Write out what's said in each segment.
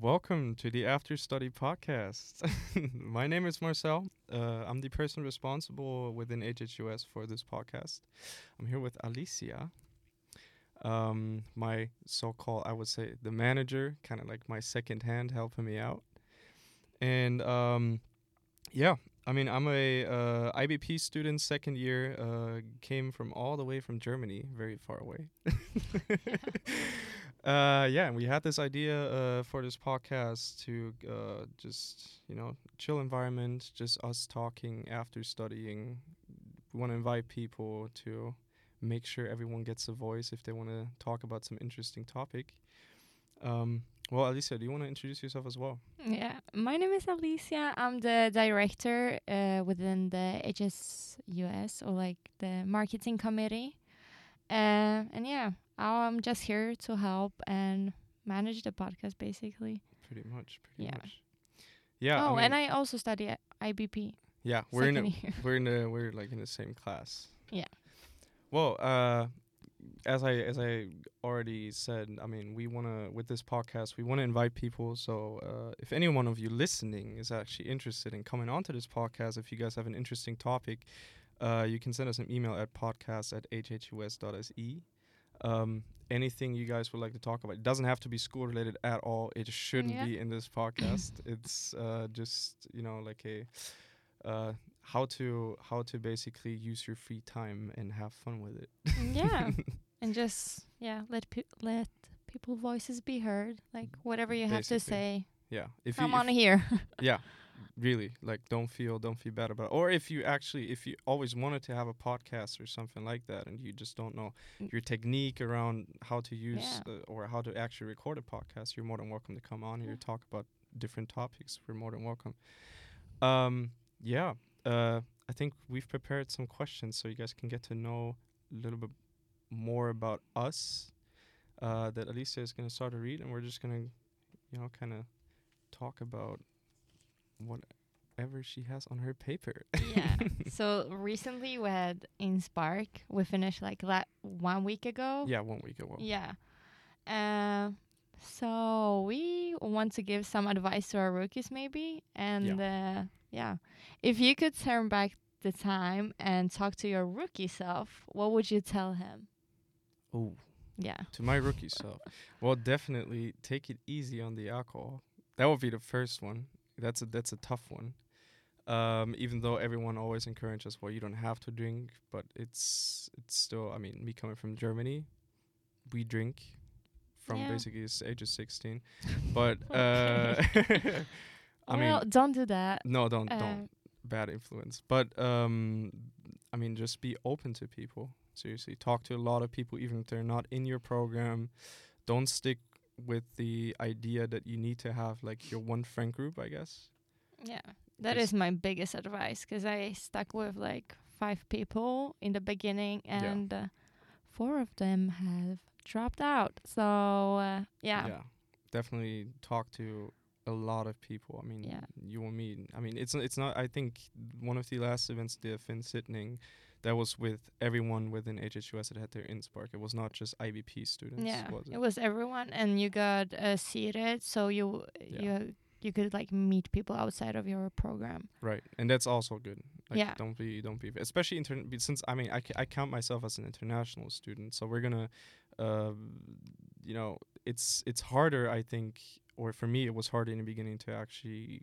welcome to the After Study podcast. My name is Marcel. Uh, I'm the person responsible within HHUS for this podcast. I'm here with Alicia, um, my so-called, I would say, the manager, kind of like my second hand, helping me out. And um, yeah, I mean, I'm a uh, IBP student, second year. Uh, came from all the way from Germany, very far away. uh, yeah, and we had this idea uh, for this podcast to uh, just you know chill environment, just us talking after studying. We want to invite people to make sure everyone gets a voice if they want to talk about some interesting topic. Um, well, Alicia, do you want to introduce yourself as well? Yeah, my name is Alicia. I'm the director uh, within the HHUS or like the marketing committee. Uh, and yeah, I'm just here to help and manage the podcast basically. Pretty much, pretty Yeah. much. Yeah. oh, I mean, and I also study at IBP. yeah, we're in a, year. we're in a, we're like in the same class. Yeah. Well, uh, as I as I already said, I mean, we want to with this podcast, we want to invite people. So, uh, if any one of you listening is actually interested in coming onto this podcast, if you guys have an interesting topic, uh, you can send us an email at podcast at hhus.se. Um, anything you guys would like to talk about. It doesn't have to be school related at all. It shouldn't Yeah. be in this podcast. it's uh, just you know like a uh, how to how to basically use your free time and have fun with it. yeah, and just yeah, let pe- let people voices be heard. Like whatever you have to say, yeah. If I'm on here. yeah, really like don't feel don't feel bad about it. Or if you actually if you always wanted to have a podcast or something like that and you just don't know Mm. your technique around how to use Yeah. uh, or how to actually record a podcast, you're more than welcome to come on here Yeah. talk about different topics. We're more than welcome. Um, yeah. Uh, I think we've prepared some questions so you guys can get to know a little bit more about us. Uh, that Alicia is going to start to read, and we're just going to, you know, kind of talk about whatever she has on her paper. yeah. So recently we had InSpark, we finished like la- one week ago. yeah, one week ago. Yeah. Uh, so we want to give some advice to our rookies, maybe. And uh, yeah, if you could turn back the time and talk to your rookie self, what would you tell him? Oh, Yeah. to my rookie self. Well, definitely take it easy on the alcohol. That would be the first one. That's a that's a tough one. Um, even though everyone always encourages, well, you don't have to drink, but it's it's still. I mean, me coming from Germany, we drink from Yeah. basically age of sixteen. But uh, I well, mean, don't do that. no, don't Uh, don't bad influence. But um, I mean, just be open to people. Seriously, talk to a lot of people, even if they're not in your program. Don't stick with the idea that you need to have like your one friend group. I guess. Yeah, that is my biggest advice because I stuck with like five people in the beginning, Yeah. and uh, four of them have dropped out. So uh, yeah, definitely talk to a lot of people. I mean, Yeah. you will meet. I mean, it's it's not. I think one of the last events, the finsittning, that was with everyone within HHUS that had their InSpark. It was not just IBP students. yeah, was it? it was everyone, and you got uh, seated, so you Yeah. you you could like meet people outside of your program. Right, and that's also good. Like, Yeah. Don't be, don't be, especially intern. Since I mean, I, I count myself as an international student, so we're gonna, uh, you know, it's it's harder. I think, or for me, it was harder in the beginning to actually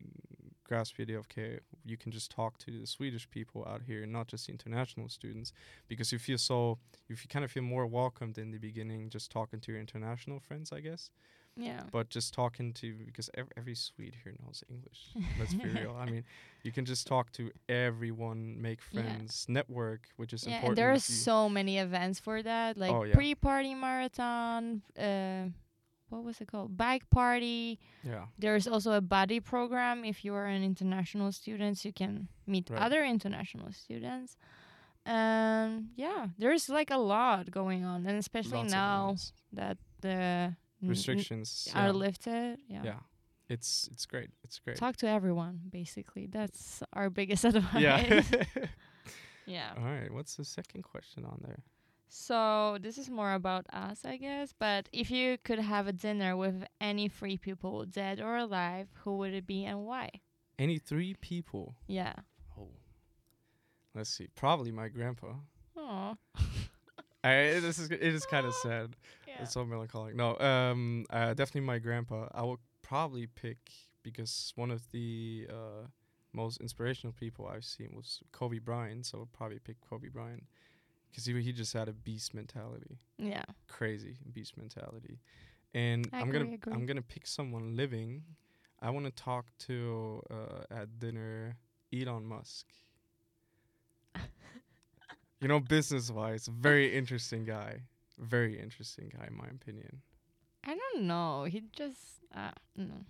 grasp the idea of okay, you can just talk to the Swedish people out here, not just the international students, because you feel so, you kind of feel more welcomed in the beginning, just talking to your international friends, I guess Yeah, but just talking to because ev- every Swede here knows English. Let's be real. I mean, you can just talk to everyone, make Yeah. friends, network, which is yeah, important. and there are so many events for that, like Oh, yeah. pre-party marathon. Uh, what was it called? Bike party. yeah, There's also a buddy program. If you are an international student, you can meet Right. other international students. Um, yeah, there's like a lot going on, and especially lots now that the n- n- restrictions are yeah. lifted. Yeah. yeah, it's it's great. It's great. talk to everyone. Basically, that's our biggest advice. yeah. yeah. All right. What's the second question on there? So this is more about us, I guess. But if you could have a dinner with any three people, dead or alive, who would it be and why? Any three people? Yeah. Oh. Let's see. Probably my grandpa. Oh. I, this is it is kind of sad. Yeah. It's so melancholic. No, um, uh, definitely my grandpa. I would probably pick because one of the uh, most inspirational people I've seen was Kobe Bryant. So I'd probably pick Kobe Bryant because he he just had a beast mentality, Yeah. crazy beast mentality. And I I'm gonna agree. I'm gonna pick someone living. I want to talk to uh, at dinner Elon Musk. you know, business wise, very interesting guy. Very interesting guy, in my opinion. I don't know. He just uh no.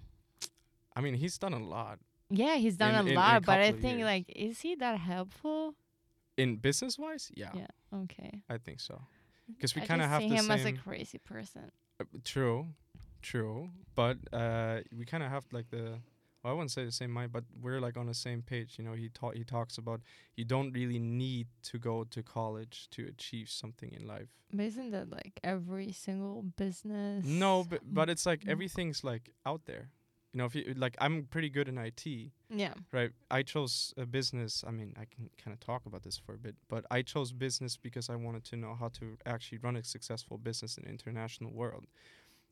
I mean, he's done a lot Yeah, he's done In- a in- in a lot, but I think years. like is he that helpful? in business wise. Yeah, Yeah. Okay. I think so. Because we kinda just have see the him as a crazy person. Uh, true, true. But uh, we kind of have like the. Well, I wouldn't say the same mind, but we're like on the same page. You know, he ta- he talks about you don't really need to go to college to achieve something in life. But isn't that like every single business? No, but but it's like Mm. everything's like out there. You know, if you like, I'm pretty good in IT, Yeah. right? I chose a business. I mean, I can kind of talk about this for a bit, but I chose business because I wanted to know how to actually run a successful business in the international world.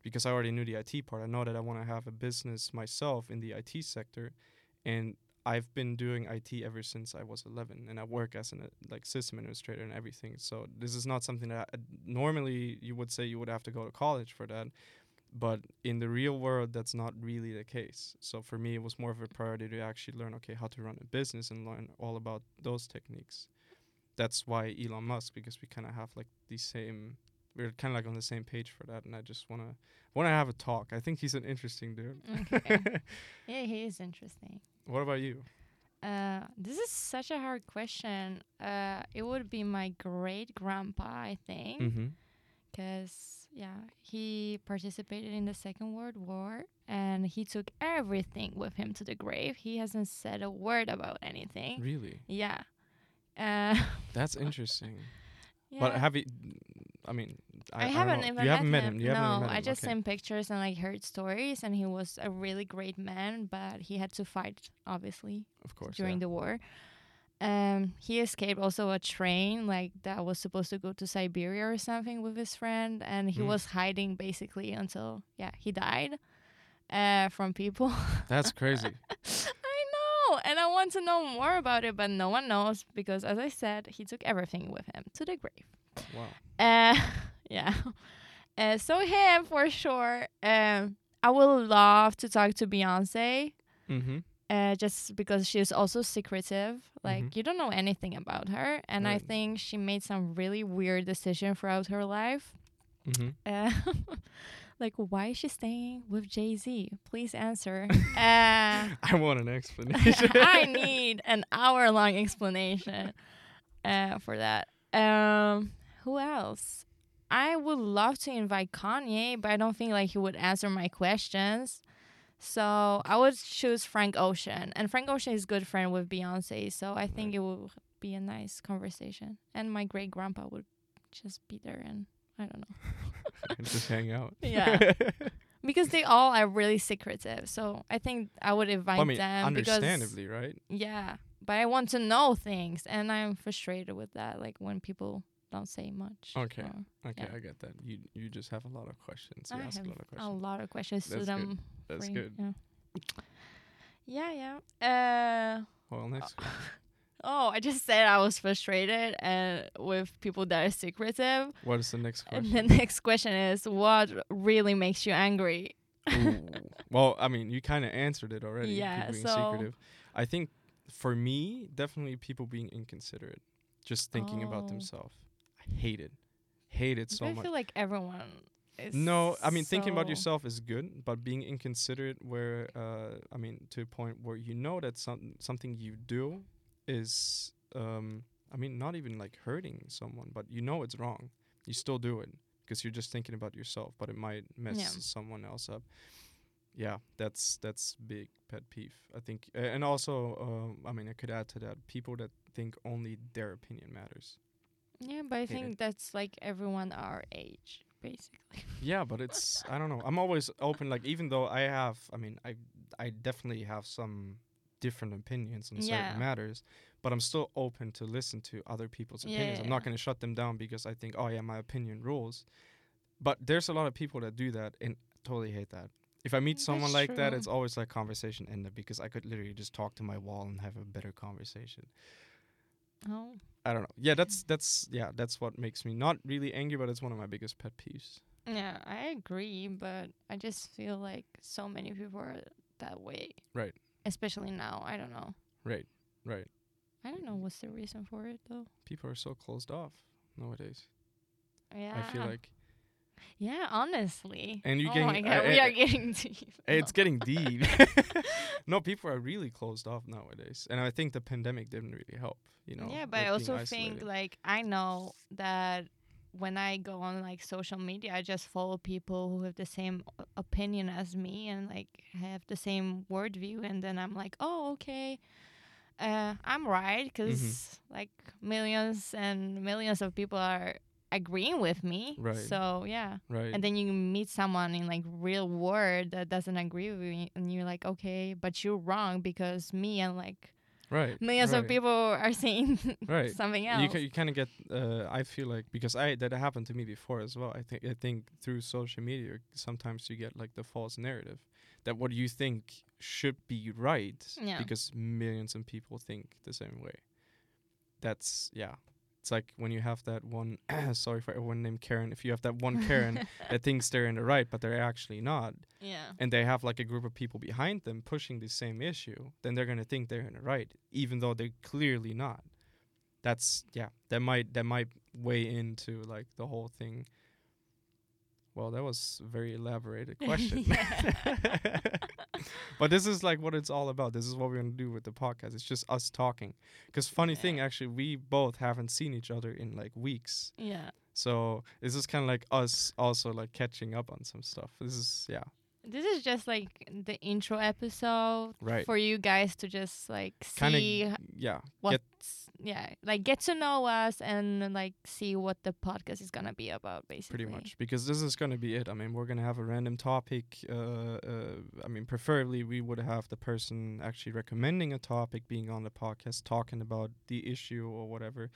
Because I already knew the IT part, I know that I want to have a business myself in the IT sector, and I've been doing IT ever since I was 11, and I work as an uh, like system administrator and everything. So this is not something that I, normally you would say you would have to go to college for that, but in the real world, that's not really the case. So for me, it was more of a priority to actually learn okay how to run a business and learn all about those techniques. That's why Elon Musk, because we kind of have like the same. We're kind of like on the same page for that, and I just wanna wanna have a talk. I think he's an interesting dude. Okay. yeah, he is interesting. what about you? Uh, this is such a hard question. Uh, it would be my great grandpa, I think, Mm-hmm. Because yeah, he participated in the Second World War and he took everything with him to the grave. He hasn't said a word about anything. Really, Yeah. Uh, that's interesting. yeah. But have you? I mean, I, I, haven't even You haven't met him. him. You no, haven't met him. I just okay. seen pictures and like heard stories, and he was a really great man, but he had to fight obviously of course during yeah. the war. Um, he escaped also a train like that was supposed to go to Siberia or something with his friend, and he Mm. was hiding basically until yeah he died, uh, from people. That's crazy. I know, and I want to know more about it, but no one knows because, as I said, he took everything with him to the grave. wow. Uh, yeah. Uh, so him for sure. Um, I would love to talk to Beyonce. Mm-hmm. Uh, just because she's also secretive, like Mhm. you don't know anything about her, and I think she made some really weird decision throughout her life. Mm-hmm. Uh, like, why is she staying with Jay Z? Please answer. uh, I want an explanation. I need an hour long explanation uh, for that. Um, who else? I would love to invite Kanye, but I don't think like he would answer my questions. So I would choose Frank Ocean, and Frank Ocean is good friend with Beyonce, so I think it will be a nice conversation. And my great grandpa would just be there, and I don't know just hang out. Yeah. because they all are really secretive. So I think I would invite I mean, them because understandably, right? yeah, but I want to know things, and I'm frustrated with that. Like when people don't say much. Okay. or- Okay, Yeah. I get that. You you just have a lot of questions. You I ask have a lot of questions. a lot of questions to That's good. That's free, good. Yeah. Yeah, yeah. Uh, Well, next. oh, I just said I was frustrated and with people that are secretive. What is the next And question? the next question is, what really makes you angry? Well, I mean, you kind of answered it already. Yeah, so- secretive. I think for me, definitely people being inconsiderate, just thinking about Oh. themselves. I hate it. Hate it so I much. I feel like everyone is. No, I mean thinking about yourself is good, but being inconsiderate where uh I mean to a point where you know that some something you do is um I mean not even like hurting someone, but you know it's wrong. You still do it because you're just thinking about yourself, but it might mess Yeah. someone else up. Yeah, that's that's big pet peeve. I think a- and also um I mean I could add to that people that think only their opinion matters. Yeah, but I think that's like everyone our age, basically. Yeah, but it's I don't know. I'm always open. Like even though I have, I mean, I I definitely have some different opinions on Yeah. certain matters, but I'm still open to listen to other people's Yeah, opinions. yeah, I'm not going to shut them down because I think, oh yeah, my opinion rules. But there's a lot of people that do that and totally hate that. If I meet Mm, someone that's like that, it's always like conversation ended because I could literally just talk to my wall and have a better conversation. Oh. I don't know. Yeah, that's that's yeah, that's what makes me not really angry, but it's one of my biggest pet peeves. Yeah, I agree, but I just feel like so many people are that way. Right. Especially now. I don't know. Right. Right. I don't know what's the reason for it though. People are so closed off nowadays. Yeah. I feel like Yeah, honestly. And you oh god, I- we I- are getting deep. it's getting deep. no, people are really closed off nowadays, and I think the pandemic didn't really help. You know. yeah, but I also think like I know that when I go on like social media, I just follow people who have the same opinion as me and like have the same worldview, and then I'm like, oh okay, uh, I'm right because Mm-hmm. like millions and millions of people are agreeing with me. Right. So yeah, right. and then you meet someone in like real world that doesn't agree with you, and you're like, okay, but you're wrong because me and like right. millions of people are saying Right. something else. You ca- you kind of get. Uh, I feel like because I that happened to me before as well. I think I think through social media sometimes you get like the false narrative that what you think should be right Yeah. because millions of people think the same way. That's yeah. It's like when you have that one. sorry for everyone named Karen. If you have that one Karen that thinks they're in the right, but they're actually not, yeah. and they have like a group of people behind them pushing the same issue, then they're gonna think they're in the right, even though they're clearly not. That's yeah, that might that might weigh into like the whole thing. Well, that was a very elaborated question. but this is like what it's all about. This is what we're gonna do with the podcast. It's just us talking. Because funny thing, actually, we both haven't seen each other in like weeks. Yeah. So this is kind of like us also like catching up on some stuff. This is yeah, This is just like the intro episode right. for you guys to just like Kind see of yeah. what's Get yeah, like get to know us and like see what the podcast is gonna be about basically. pretty much because this is going to be it. I mean, we're going to have a random topic. Uh, uh, I mean, preferably we would have the person actually recommending a topic being on the podcast, talking about the issue or whatever.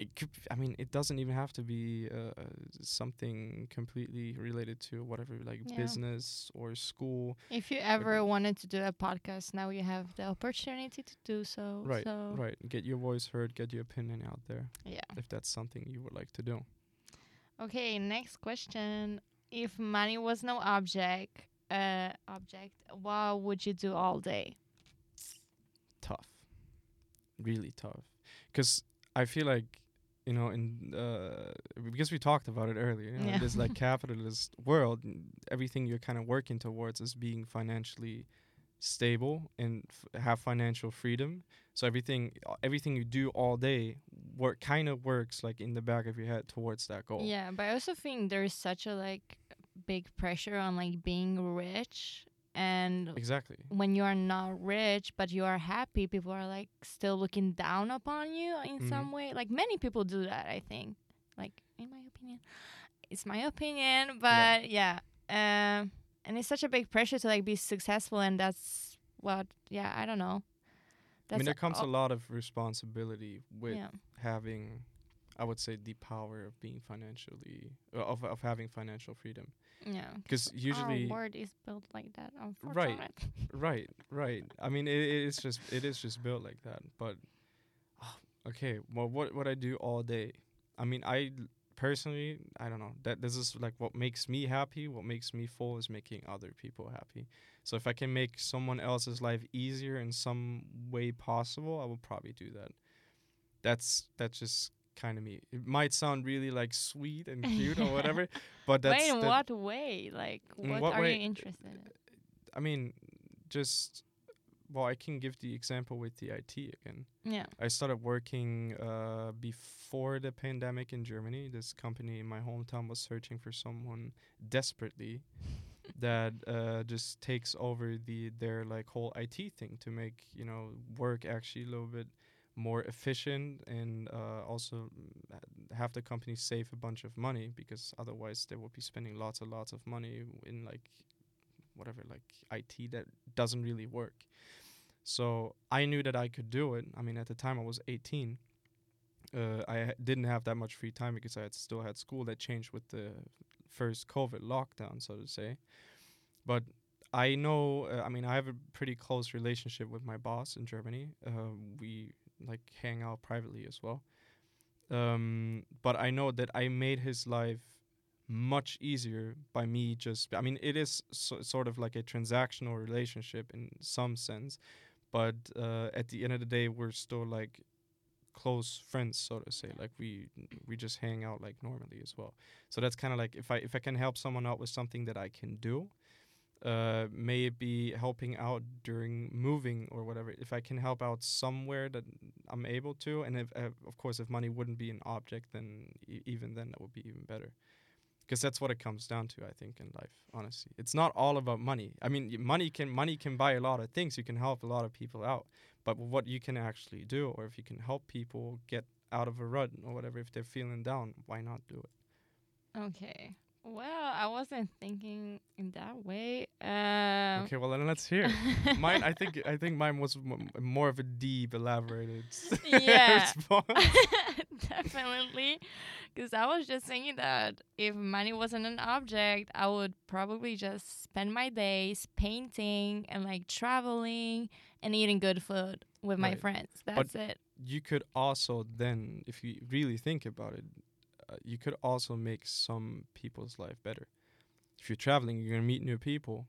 It could, I mean, it doesn't even have to be uh, something completely related to whatever, like Yeah. business or school. If you ever wanted to do a podcast, now you have the opportunity to do so. Right, So right. Get your voice heard, get your opinion out there, yeah. if that's something you would like to do. Okay, next question. If money was no object, uh, object, what would you do all day? tough really tough because i feel like you know in uh because we talked about it earlier you know, Yeah. this like capitalist world everything you're kind of working towards is being financially stable and f- have financial freedom so everything everything you do all day work kind of works like in the back of your head towards that goal Yeah, but I also think there's such a like big pressure on like being rich and exactly when you are not rich but you are happy, people are like still looking down upon you in Mhm. some way. Like many people do that, I think. Like in my opinion. It's my opinion, but yeah. Um and it's such a big pressure to like be successful and that's what yeah, I don't know. i mean there comes a lot of responsibility with yeah. having i would say the power of being financially uh, of, of having financial freedom Yeah. because usually oh, our world is built like that, Right. right. Right. I mean it, it's just it is just built like that. But okay. Well what what i do all day i mean I personally i don't know. That this is like what makes me happy. What makes me full is making other people happy. So if i can make someone else's life easier in some way possible i will probably do that. That's that's just kind of me it might sound really like sweet and cute or whatever but that's Wait, in that- what way? Like, what, what are way- you interested in? I mean, just well, I can give the example with the IT again. Yeah. I started working uh, before the pandemic in Germany. This company in my hometown was searching for someone desperately that uh, just takes over the their like whole IT thing to make you know work actually a little bit more efficient and uh, also mm, have the company save a bunch of money because otherwise they will be spending lots and lots of money in like whatever like IT that doesn't really work. So I knew that I could do it. I mean, at the time I was 18. Uh, I didn't have that much free time because I had still had school. That changed with the first COVID lockdown, so to say. But I know. Uh, I mean, I have a pretty close relationship with my boss in Germany. Uh, we like hang out privately as well. Um, but I know that I made his life much easier by me just. I mean, it is so, sort of like a transactional relationship in some sense, but uh, at the end of the day, we're still like close friends, so to say. Like we we just hang out like normally as well. So that's kind of like if I if I can help someone out with something that I can do, uh, may it be helping out during moving or whatever. If I can help out somewhere that I'm able to, and if uh, of course if money wouldn't be an object, then e- even then that would be even better. Because that's what it comes down to, I think, in life. Honestly, it's not all about money. I mean, money can money can buy a lot of things. You can help a lot of people out, but what you can actually do, or if you can help people get out of a rut or whatever, if they're feeling down, why not do it? Okay. Well, I wasn't thinking in that way. Um, okay, well then let's hear. mine, I think, I think mine was more of a deep, elaborated Yeah. response. Definitely. Because I was just thinking that if money wasn't an object, I would probably just spend my days painting and like traveling and eating good food with my friends. That's it. you could also then, if you really think about it, you could also make some people's life better. If you're traveling, you're gonna meet new people.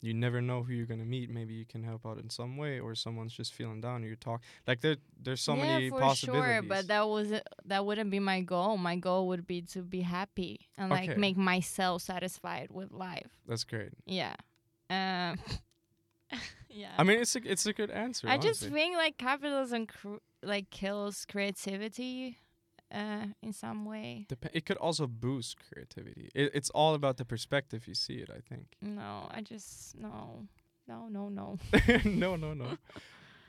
You never know who you're gonna meet. Maybe you can help out in some way, or someone's just feeling down. And you talk like there. There's so yeah, many for possibilities. sure. But that was that wouldn't be my goal. My goal would be to be happy and like make myself satisfied with life. That's great. Yeah. Um, yeah. I mean, it's a it's a good answer. I just think like capitalism cr- like kills creativity uh in some way. Dep- it could also boost creativity. It, it's all about the perspective you see it. I think. No, I just no. No, no, no. no, no, no.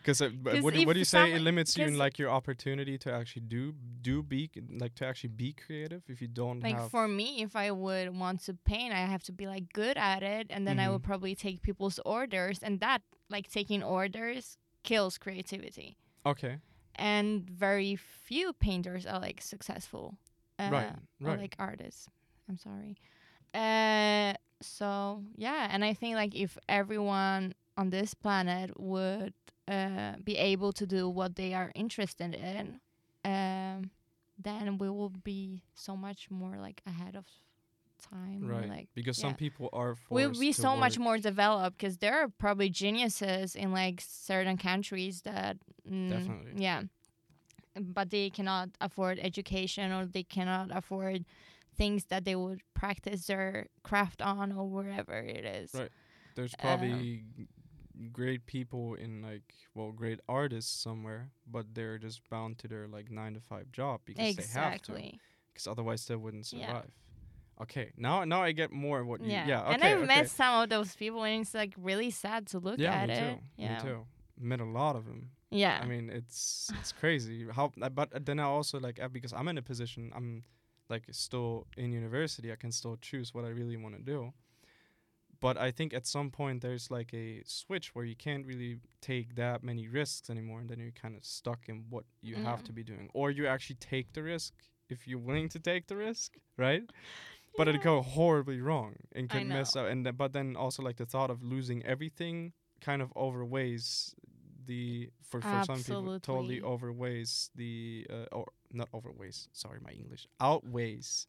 Because uh, what, do- what do you say? It limits you in like your opportunity to actually do do be like to actually be creative if you don't Like for me, if I would want to paint, I have to be like good at it and then I would Mhm. probably take people's orders and that like taking orders kills creativity. okay, And very few painters are like successful. Uh, right, or like artists. I'm sorry. Uh, so yeah, and I think like if everyone on this planet would uh, be able to do what they are interested in, um, then we will be so much more like ahead of time. right. Like because some people are we'll be so much more developed because there are probably geniuses in like certain countries that mm, Definitely. yeah but they cannot afford education or they cannot afford things that they would practice their craft on or wherever it is Right. There's probably great people in like well, great artists somewhere, but they're just bound to their like nine to five job because they have to. exactly Because otherwise they wouldn't Yeah. survive. Okay, now now I get more what you. yeah, Yeah. okay, and i've okay. met some of those people and it's like really sad to look yeah, at me it too. yeah Me too. Met a lot of them. yeah I mean, it's it's crazy how. uh, But then I also like uh, because I'm in a position. I'm like still in university. I can still choose what I really want to do. But I think at some point there's like a switch where you can't really take that many risks anymore, and then you're kind of stuck in what you have to be doing, or you actually take the risk if you're willing to take the risk, right? But it'd go horribly wrong and could mess up. And th- but then also like the thought of losing everything kind of overweighs the for for some people totally overweighs the uh, or not overweighs. Sorry, my English outweighs.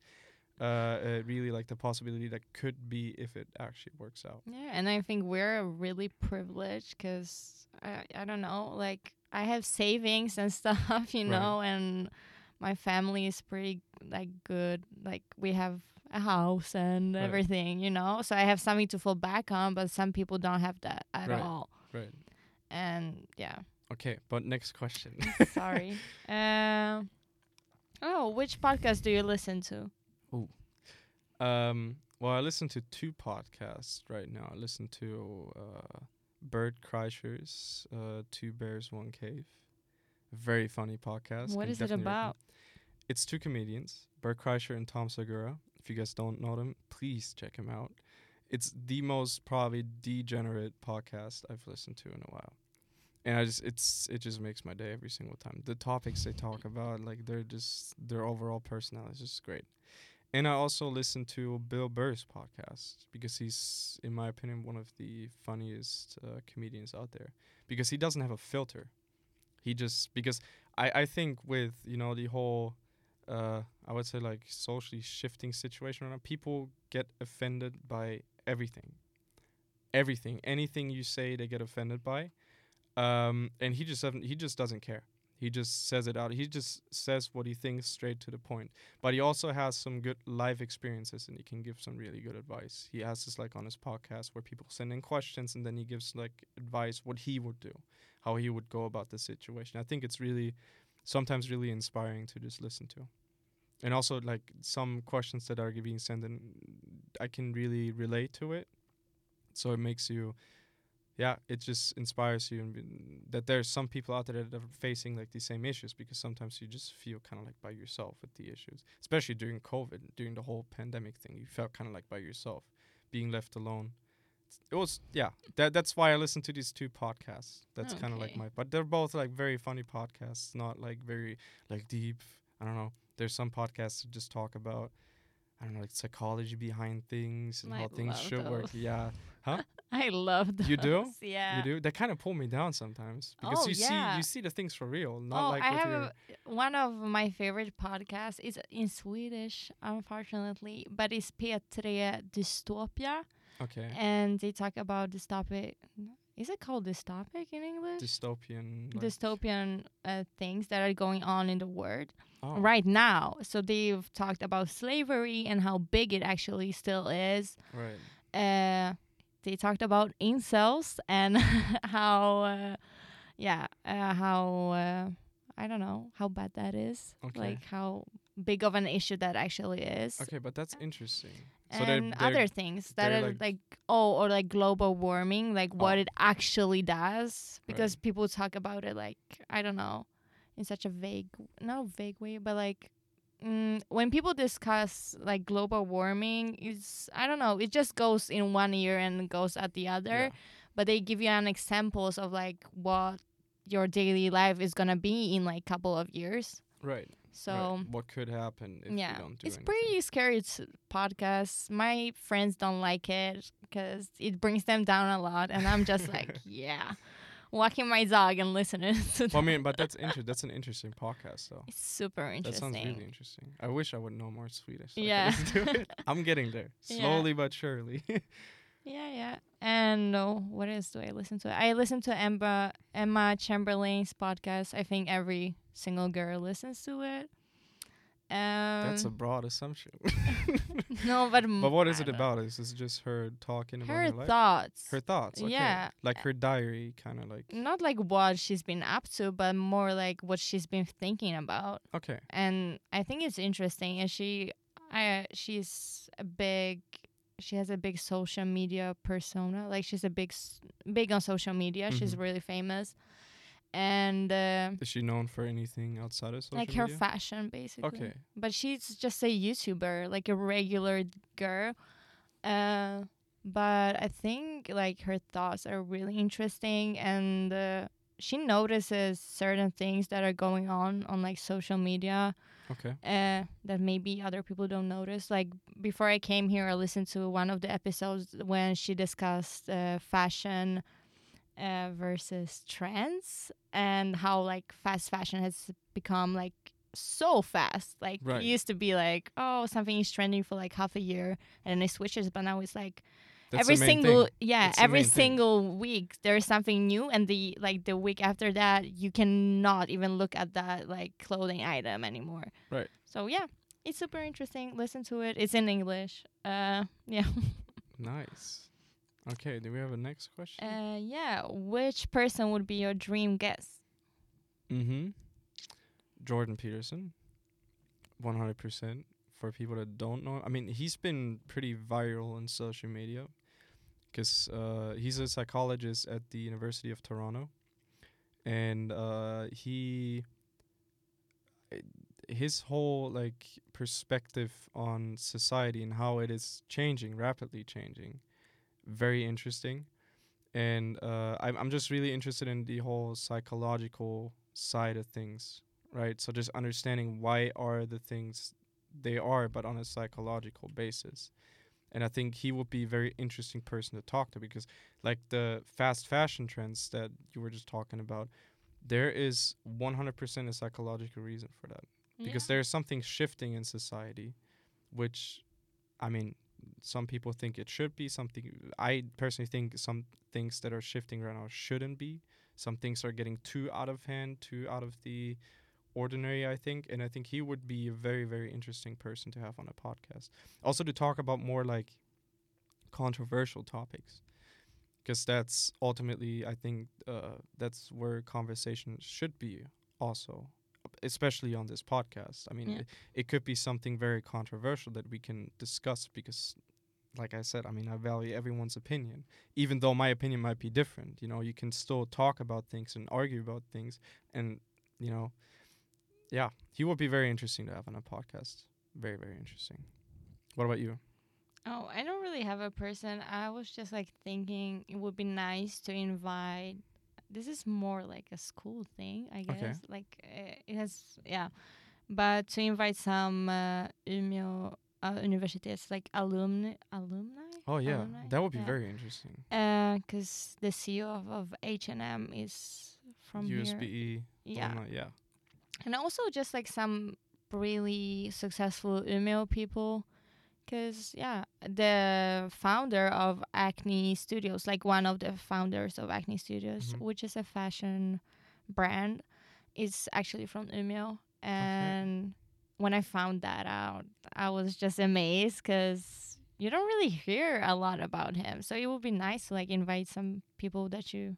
Uh, uh, really like the possibility that could be if it actually works out. Yeah, and I think we're really privileged because I I don't know, like I have savings and stuff, you Right. know, and my family is pretty like good. Like we have a house and Right. everything, you know. So I have something to fall back on, but some people don't have that at Right. all. Right. And yeah, Okay, but next question. sorry. Um. oh, which podcast do you listen to? Um, well, I listen to two podcasts right now. I listen to uh, Bert Kreischer's uh, Two Bears, One Cave, Very funny podcast. What is it definitely recommend. about? It's two comedians, Bert Kreischer and Tom Segura. If you guys don't know them, please check him out. It's the most probably degenerate podcast I've listened to in a while. And I just it's it just makes my day every single time. The topics they talk about, like they're just their overall personality is just great. And I also listen to Bill Burr's podcast because he's, in my opinion, one of the funniest uh, comedians out there. Because he doesn't have a filter. He just because I I think with you know the whole uh, I would say like socially shifting situation right now, people get offended by everything. Everything, anything you say, they get offended by, um, and he just doesn't. He just doesn't care. He just says it out. He just says what he thinks straight to the point. But he also has some good life experiences, and he can give some really good advice. He has this like on his podcast where people send in questions, and then he gives like advice what he would do, how he would go about the situation. I think it's really sometimes really inspiring to just listen to and also like some questions that are being sent in i can really relate to it. So it makes you yeah it just inspires you and that there's some people out there that are facing like the same issues because sometimes you just feel kind of like by yourself with the issues especially during covid during the whole pandemic thing you felt kind of like by yourself being left alone. It was yeah that that's why i listen to these two podcasts. That's kind of like my but they're both like very funny podcasts not like very like deep i don't know there's some podcasts that just talk about i don't know like psychology behind things and I how things should work Yeah. Huh? I love those. You do? Yeah. you do they kind of pull me down sometimes because Oh, you yeah. see you see the things for real not oh, like I have your a, one of my favorite podcasts. It's in Swedish, unfortunately, but it's P3 Dystopia, okay and they talk about dystopic. Is it called dystopic in English? dystopian like, Dystopian uh, things that are going on in the world oh, right now. So they've talked about slavery and how big it actually still is. right uh, they talked about incels and how, uh, yeah, uh, how uh, I don't know how bad that is. Okay. Like how big of an issue that actually is. okay but that's interesting so they're, and they're other things that they're like- like, oh or like global warming like what Oh. it actually does because Right. people talk about it like i don't know in such a vague not vague way but like mm, when people discuss like global warming it's i don't know it just goes in one ear and goes at the other yeah. but they give you an examples of like what your daily life is gonna be in like couple of years right so right. what could happen if yeah, we don't do it's anything. pretty scary t- podcast. My friends don't like it because it brings them down a lot, and I'm just like, yeah, walking my dog and listening to. well, I mean, but that's inter- That's an interesting podcast, though. it's super interesting. That sounds really interesting. I wish I would know more Swedish. so Yeah. I'm getting there, Yeah. slowly but surely. Yeah, yeah. And uh, what else do I listen to? I listen to Emma Emma Chamberlain's podcast. I think every single girl listens to it. Um, that's a broad assumption. no, but but what is I it about? Is this just her talking about Her her life? thoughts. Her thoughts. Okay. Yeah. Like her diary, kind of like. not like what she's been up to, but more like what she's been thinking about. Okay. And I think it's interesting. And she, I, she's a big. She has a big social media persona. Like she's a big, big on social media. She's Mhm. really famous, and uh, Is she known for anything outside of social like her media? fashion basically. Okay. But she's just a YouTuber, like a regular girl. Uh, but I think like her thoughts are really interesting, and uh, she notices certain things that are going on on like social media Okay. uh, that maybe other people don't notice. Like before I came here, I listened to one of the episodes when she discussed uh, fashion uh, versus trends and how like fast fashion has become like so fast. Like Right. it used to be like oh something is trending for like half a year and then it switches, but now it's like That's every single thing. yeah every main thing. single week there's something new and the like the week after that you cannot even look at that like clothing item anymore Right. so yeah it's super interesting listen to it it's in english uh yeah Nice. Okay. Do we have a next question? uh yeah which person would be your dream guest Mm-hmm. Jordan Peterson, one hundred percent. For people that don't know, I mean, he's been pretty viral on social media, because uh, he's a psychologist at the University of Toronto, and uh, he eh, his whole like perspective on society and how it is changing rapidly changing very interesting. And uh, I'm, I'm just really interested in the whole psychological side of things right? So just understanding why are the things they are but on a psychological basis. And i think he would be a very interesting person to talk to because like the fast fashion trends that you were just talking about there is 100% a psychological reason for that. Because there's something shifting in society which i mean some people think it should be something i personally think some things that are shifting right now shouldn't be. Some things are getting too out of hand too out of the ordinary i think and i think he would be a very very interesting person to have on a podcast. Also to talk about more like controversial topics because that's ultimately i think uh, that's where conversations should be also especially on this podcast i mean Yeah. it, it could be something very controversial that we can discuss because like i said i mean i value everyone's opinion even though my opinion might be different you know you can still talk about things and argue about things and you know yeah he would be very interesting to have on a podcast very very interesting what about you Oh, I don't really have a person. I was just like thinking it would be nice to invite. This is more like a school thing, I guess. Okay. Like uh, it has, yeah. But to invite some uh, Umeå uh, universitets like alumni, alumni. oh yeah Alumni? that would be Yeah. very interesting Because the CEO of, of H and M is from here. usbe Yeah, alumni, yeah and also just like some really successful Umeå people. Because, yeah, the founder of Acne Studios, like one of the founders of Acne Studios, Mhm. which is a fashion brand, is actually from Umeå. And when I found that out, I was just amazed because you don't really hear a lot about him. So it would be nice to like invite some people that you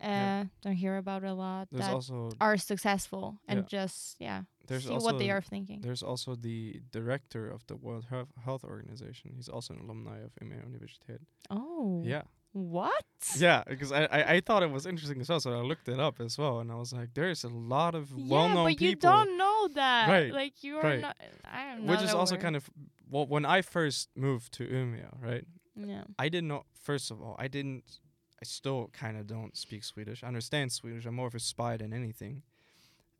uh, Yeah. don't hear about a lot there's that also are successful and Yeah. just yeah there's see also what they are thinking. There's also the director of the World Health, Health Organization. He's also an alumni of Umeå Universitet. Oh, Yeah, What? yeah, because I, I I thought it was interesting as well, so I looked it up as well, and I was like, there's a lot of yeah, well-known people. but you don't know that. Right, Like you are right. not. I don't which is also kind of well, when I first moved to Umeå, right? yeah. I didn't know. First of all, I didn't. I still kind of don't speak Swedish. I understand Swedish. I'm more of a spy than anything.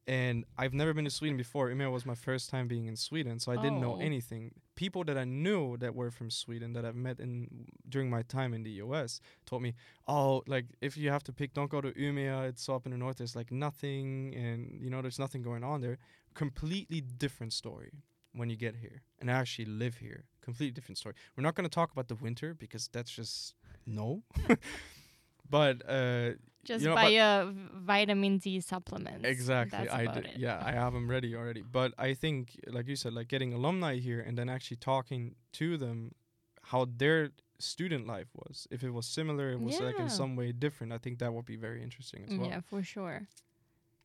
And I've never been to Sweden before. Umeå was my first time being in Sweden, so I didn't know Oh. anything. People that I knew that were from Sweden that I've met in during my time in the US told me, "Oh, like if you have to pick, don't go to Umeå. It's up in the north. There's like nothing, and you know, there's nothing going on there. Completely different story when you get here and I actually live here. Completely different story. We're not going to talk about the winter because that's just no. but uh, Just know, buy a vitamin D supplement. exactly, I it. Yeah, I have them ready already. But I think, like you said, like getting alumni here and then actually talking to them, how their student life was. If it was similar, it was like in some way different. I think that would be very interesting as well. Yeah, for sure.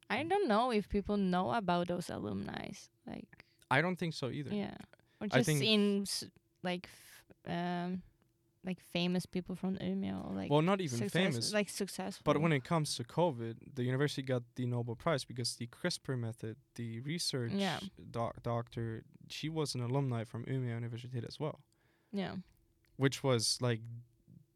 I don't know if people know about those alumni. Like, I don't think so either. yeah, or I just think- in like, f- um, like famous people from Umeå, or like well, not even success- famous. like successful. But when it comes to COVID, the university got the Nobel Prize because the CRISPR method, the research Yeah. doc- doctor, she was an alumni from Umeå University as well, yeah, which was like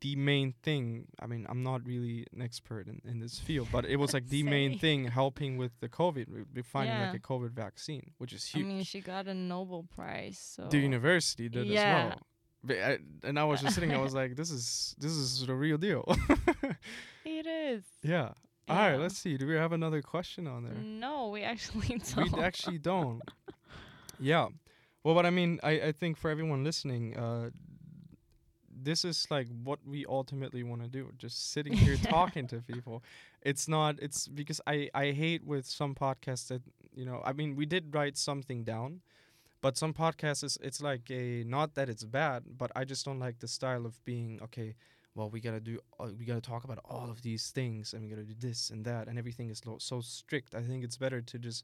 the main thing. I mean, I'm not really an expert in, in this field, but it was like the main thing helping with the COVID, finding Yeah. like a COVID vaccine, which is huge I mean, she got a Nobel Prize. So the university did Yeah. as well. I, and I was just sitting, I was like, this is this is the real deal. it is. yeah. All right, let's see. Do we have another question on there? No, we actually don't. we actually don't. Yeah. Well, but I mean, I, I think for everyone listening, uh, this is like what we ultimately want to do. Just sitting here talking to people. It's not. It's because I I hate with some podcasts that you know. I mean, we did write something down, but some podcasts is it's like a not that it's bad, but I just don't like the style of being okay. Well, we gotta do. Uh, we gotta talk about all of these things, and we gotta do this and that, and everything is lo- so strict. I think it's better to just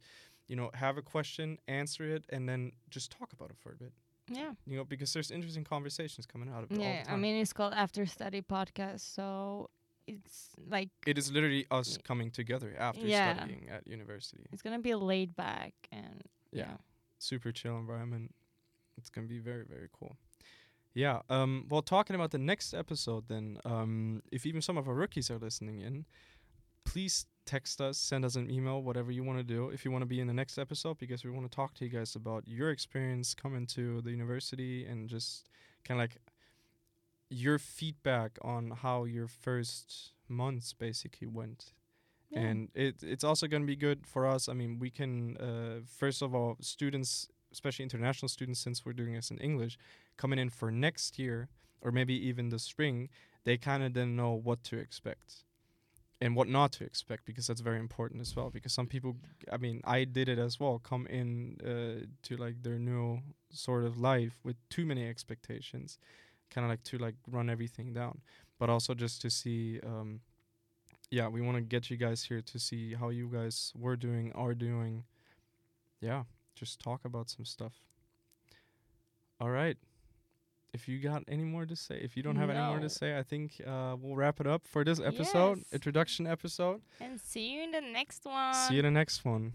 you know, have a question, answer it, and then just talk about it for a bit. yeah. You know, because there's interesting conversations coming out of it all Yeah, I mean it's called After Study Podcast, so it's like It is literally us coming together after Yeah. studying at university. it's gonna be laid back and Yeah. Super chill environment. It's gonna be very very cool. Yeah. Um. Well, talking about the next episode, then, um, if even some of our rookies are listening in, please text us, send us an email, whatever you want to do. If you want to be in the next episode, because we want to talk to you guys about your experience coming to the university and just kind of like your feedback on how your first months basically went Yeah. and it it's also going to be good for us. I mean, we can uh, first of all, students, especially international students, since we're doing this in English, coming in for next year or maybe even the spring, they kind of then know what to expect and what not to expect because that's very important as well. Because some people, I mean, I did it as well, come in uh, to like their new sort of life with too many expectations, kind of like to like run everything down, but also just to see. Um, yeah, we want to get you guys here to see how you guys were doing, are doing. Yeah, just talk about some stuff. All right. If you got any more to say, if you don't have any more to say, I think uh, we'll wrap it up for this episode, Yes. introduction episode. and see you in the next one See you in the next one.